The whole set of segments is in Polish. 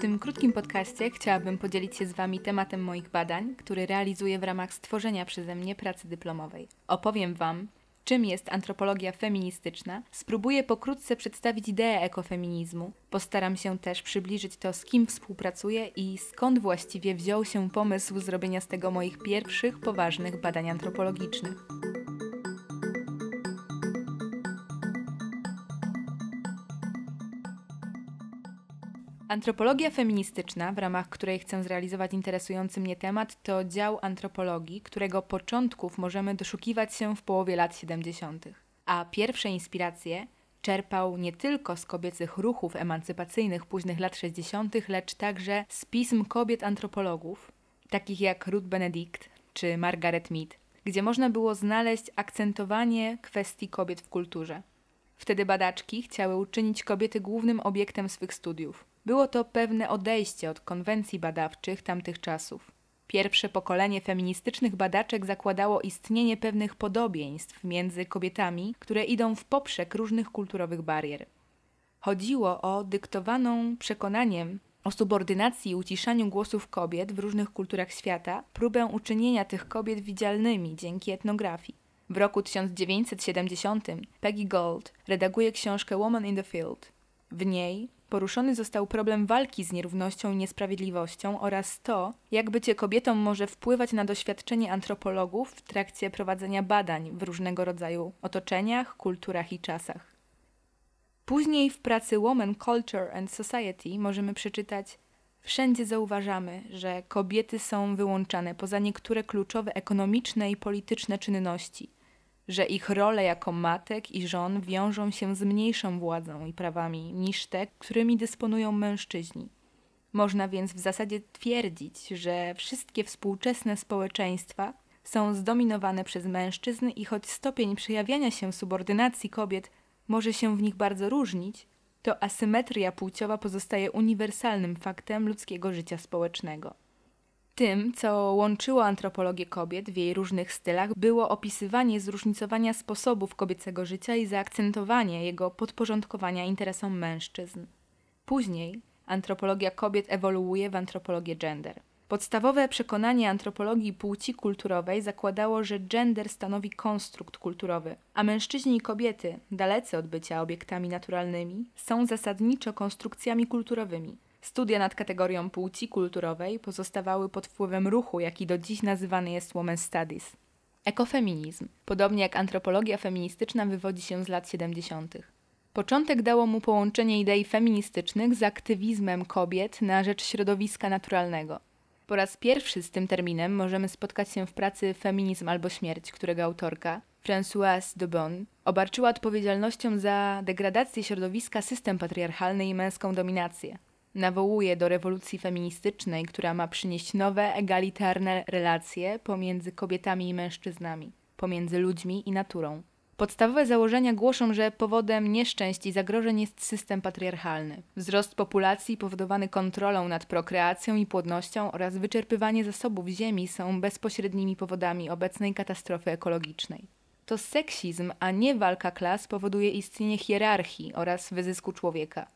tym krótkim podcaście chciałabym podzielić się z Wami tematem moich badań, który realizuję w ramach stworzenia przeze mnie pracy dyplomowej. Opowiem Wam, czym jest antropologia feministyczna, spróbuję pokrótce przedstawić ideę ekofeminizmu, postaram się też przybliżyć to, z kim współpracuję i skąd właściwie wziął się pomysł zrobienia z tego moich pierwszych poważnych badań antropologicznych. Antropologia feministyczna, w ramach której chcę zrealizować interesujący mnie temat, to dział antropologii, którego początków możemy doszukiwać się w połowie lat 70. A pierwsze inspiracje czerpał nie tylko z kobiecych ruchów emancypacyjnych późnych lat 60., lecz także z pism kobiet antropologów, takich jak Ruth Benedict czy Margaret Mead, gdzie można było znaleźć akcentowanie kwestii kobiet w kulturze. Wtedy badaczki chciały uczynić kobiety głównym obiektem swych studiów. Było to pewne odejście od konwencji badawczych tamtych czasów. Pierwsze pokolenie feministycznych badaczek zakładało istnienie pewnych podobieństw między kobietami, które idą w poprzek różnych kulturowych barier. Chodziło o dyktowaną przekonaniem o subordynacji i uciszaniu głosów kobiet w różnych kulturach świata, próbę uczynienia tych kobiet widzialnymi dzięki etnografii. W roku 1970 Peggy Gold redaguje książkę Woman in the Field. W niej Poruszony został problem walki z nierównością i niesprawiedliwością oraz to, jak bycie kobietą może wpływać na doświadczenie antropologów w trakcie prowadzenia badań w różnego rodzaju otoczeniach, kulturach i czasach. Później w pracy Woman Culture and Society możemy przeczytać Wszędzie zauważamy, że kobiety są wyłączane poza niektóre kluczowe ekonomiczne i polityczne czynności – że ich role jako matek i żon wiążą się z mniejszą władzą i prawami niż te, którymi dysponują mężczyźni. Można więc w zasadzie twierdzić, że wszystkie współczesne społeczeństwa są zdominowane przez mężczyzn i choć stopień przejawiania się subordynacji kobiet może się w nich bardzo różnić, to asymetria płciowa pozostaje uniwersalnym faktem ludzkiego życia społecznego. Tym, co łączyło antropologię kobiet w jej różnych stylach, było opisywanie zróżnicowania sposobów kobiecego życia i zaakcentowanie jego podporządkowania interesom mężczyzn. Później antropologia kobiet ewoluuje w antropologię gender. Podstawowe przekonanie antropologii płci kulturowej zakładało, że gender stanowi konstrukt kulturowy, a mężczyźni i kobiety, dalece od bycia obiektami naturalnymi, są zasadniczo konstrukcjami kulturowymi – Studia nad kategorią płci kulturowej pozostawały pod wpływem ruchu, jaki do dziś nazywany jest Women's Studies. Ekofeminizm, podobnie jak antropologia feministyczna, wywodzi się z lat 70. Początek dało mu połączenie idei feministycznych z aktywizmem kobiet na rzecz środowiska naturalnego. Po raz pierwszy z tym terminem możemy spotkać się w pracy Feminizm albo śmierć, którego autorka, Françoise de obarczyła odpowiedzialnością za degradację środowiska system patriarchalny i męską dominację. Nawołuje do rewolucji feministycznej, która ma przynieść nowe, egalitarne relacje pomiędzy kobietami i mężczyznami, pomiędzy ludźmi i naturą. Podstawowe założenia głoszą, że powodem nieszczęść i zagrożeń jest system patriarchalny. Wzrost populacji powodowany kontrolą nad prokreacją i płodnością oraz wyczerpywanie zasobów ziemi są bezpośrednimi powodami obecnej katastrofy ekologicznej. To seksizm, a nie walka klas powoduje istnienie hierarchii oraz wyzysku człowieka.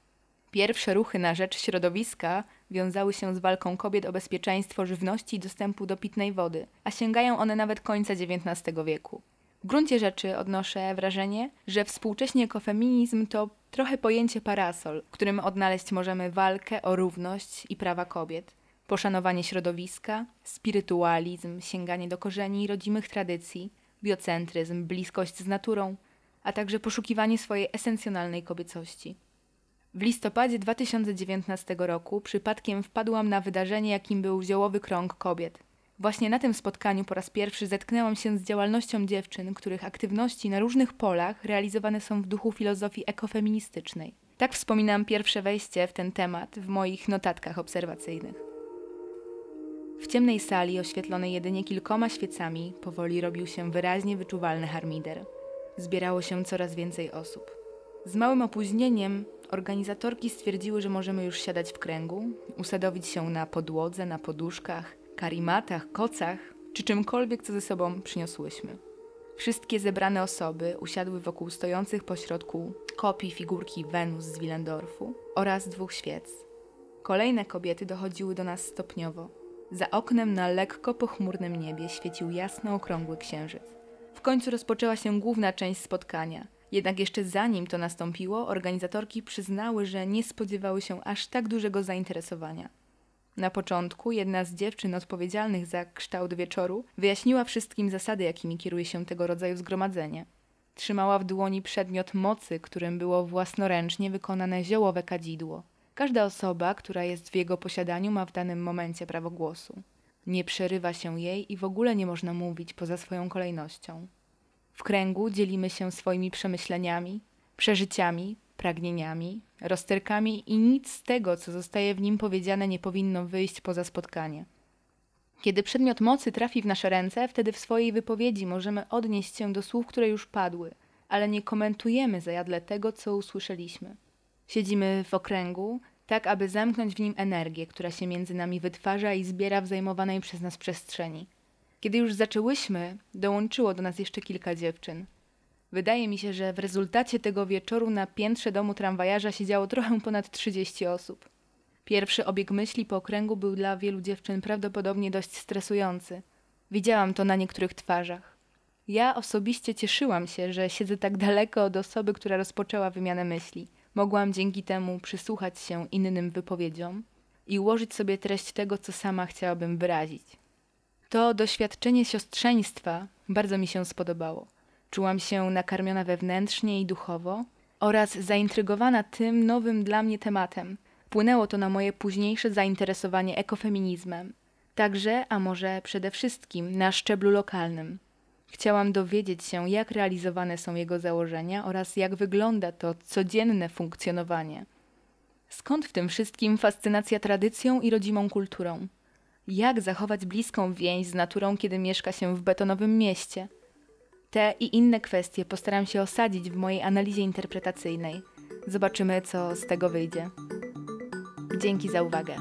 Pierwsze ruchy na rzecz środowiska wiązały się z walką kobiet o bezpieczeństwo żywności i dostępu do pitnej wody, a sięgają one nawet końca XIX wieku. W gruncie rzeczy odnoszę wrażenie, że współcześnie ekofeminizm to trochę pojęcie parasol, w którym odnaleźć możemy walkę o równość i prawa kobiet, poszanowanie środowiska, spirytualizm, sięganie do korzeni rodzimych tradycji, biocentryzm, bliskość z naturą, a także poszukiwanie swojej esencjonalnej kobiecości. W listopadzie 2019 roku przypadkiem wpadłam na wydarzenie, jakim był Ziołowy Krąg Kobiet. Właśnie na tym spotkaniu po raz pierwszy zetknęłam się z działalnością dziewczyn, których aktywności na różnych polach realizowane są w duchu filozofii ekofeministycznej. Tak wspominam pierwsze wejście w ten temat w moich notatkach obserwacyjnych. W ciemnej sali, oświetlonej jedynie kilkoma świecami, powoli robił się wyraźnie wyczuwalny harmider. Zbierało się coraz więcej osób. Z małym opóźnieniem Organizatorki stwierdziły, że możemy już siadać w kręgu, usadowić się na podłodze, na poduszkach, karimatach, kocach czy czymkolwiek, co ze sobą przyniosłyśmy. Wszystkie zebrane osoby usiadły wokół stojących pośrodku kopii figurki Wenus z Willendorfu oraz dwóch świec. Kolejne kobiety dochodziły do nas stopniowo. Za oknem na lekko pochmurnym niebie świecił jasno okrągły księżyc. W końcu rozpoczęła się główna część spotkania. Jednak jeszcze zanim to nastąpiło, organizatorki przyznały, że nie spodziewały się aż tak dużego zainteresowania. Na początku jedna z dziewczyn odpowiedzialnych za kształt wieczoru wyjaśniła wszystkim zasady, jakimi kieruje się tego rodzaju zgromadzenie. Trzymała w dłoni przedmiot mocy, którym było własnoręcznie wykonane ziołowe kadzidło. Każda osoba, która jest w jego posiadaniu, ma w danym momencie prawo głosu. Nie przerywa się jej i w ogóle nie można mówić poza swoją kolejnością. W kręgu dzielimy się swoimi przemyśleniami, przeżyciami, pragnieniami, rozterkami i nic z tego, co zostaje w nim powiedziane, nie powinno wyjść poza spotkanie. Kiedy przedmiot mocy trafi w nasze ręce, wtedy w swojej wypowiedzi możemy odnieść się do słów, które już padły, ale nie komentujemy zajadle tego, co usłyszeliśmy. Siedzimy w okręgu, tak aby zamknąć w nim energię, która się między nami wytwarza i zbiera w zajmowanej przez nas przestrzeni. Kiedy już zaczęłyśmy, dołączyło do nas jeszcze kilka dziewczyn. Wydaje mi się, że w rezultacie tego wieczoru na piętrze domu tramwajarza siedziało trochę ponad 30 osób. Pierwszy obieg myśli po okręgu był dla wielu dziewczyn prawdopodobnie dość stresujący. Widziałam to na niektórych twarzach. Ja osobiście cieszyłam się, że siedzę tak daleko od osoby, która rozpoczęła wymianę myśli. Mogłam dzięki temu przysłuchać się innym wypowiedziom i ułożyć sobie treść tego, co sama chciałabym wyrazić. To doświadczenie siostrzeństwa bardzo mi się spodobało. Czułam się nakarmiona wewnętrznie i duchowo oraz zaintrygowana tym nowym dla mnie tematem. Wpłynęło to na moje późniejsze zainteresowanie ekofeminizmem. Także, a może przede wszystkim, na szczeblu lokalnym. Chciałam dowiedzieć się, jak realizowane są jego założenia oraz jak wygląda to codzienne funkcjonowanie. Skąd w tym wszystkim fascynacja tradycją i rodzimą kulturą? Jak zachować bliską więź z naturą, kiedy mieszka się w betonowym mieście? Te i inne kwestie postaram się osadzić w mojej analizie interpretacyjnej. Zobaczymy, co z tego wyjdzie. Dzięki za uwagę.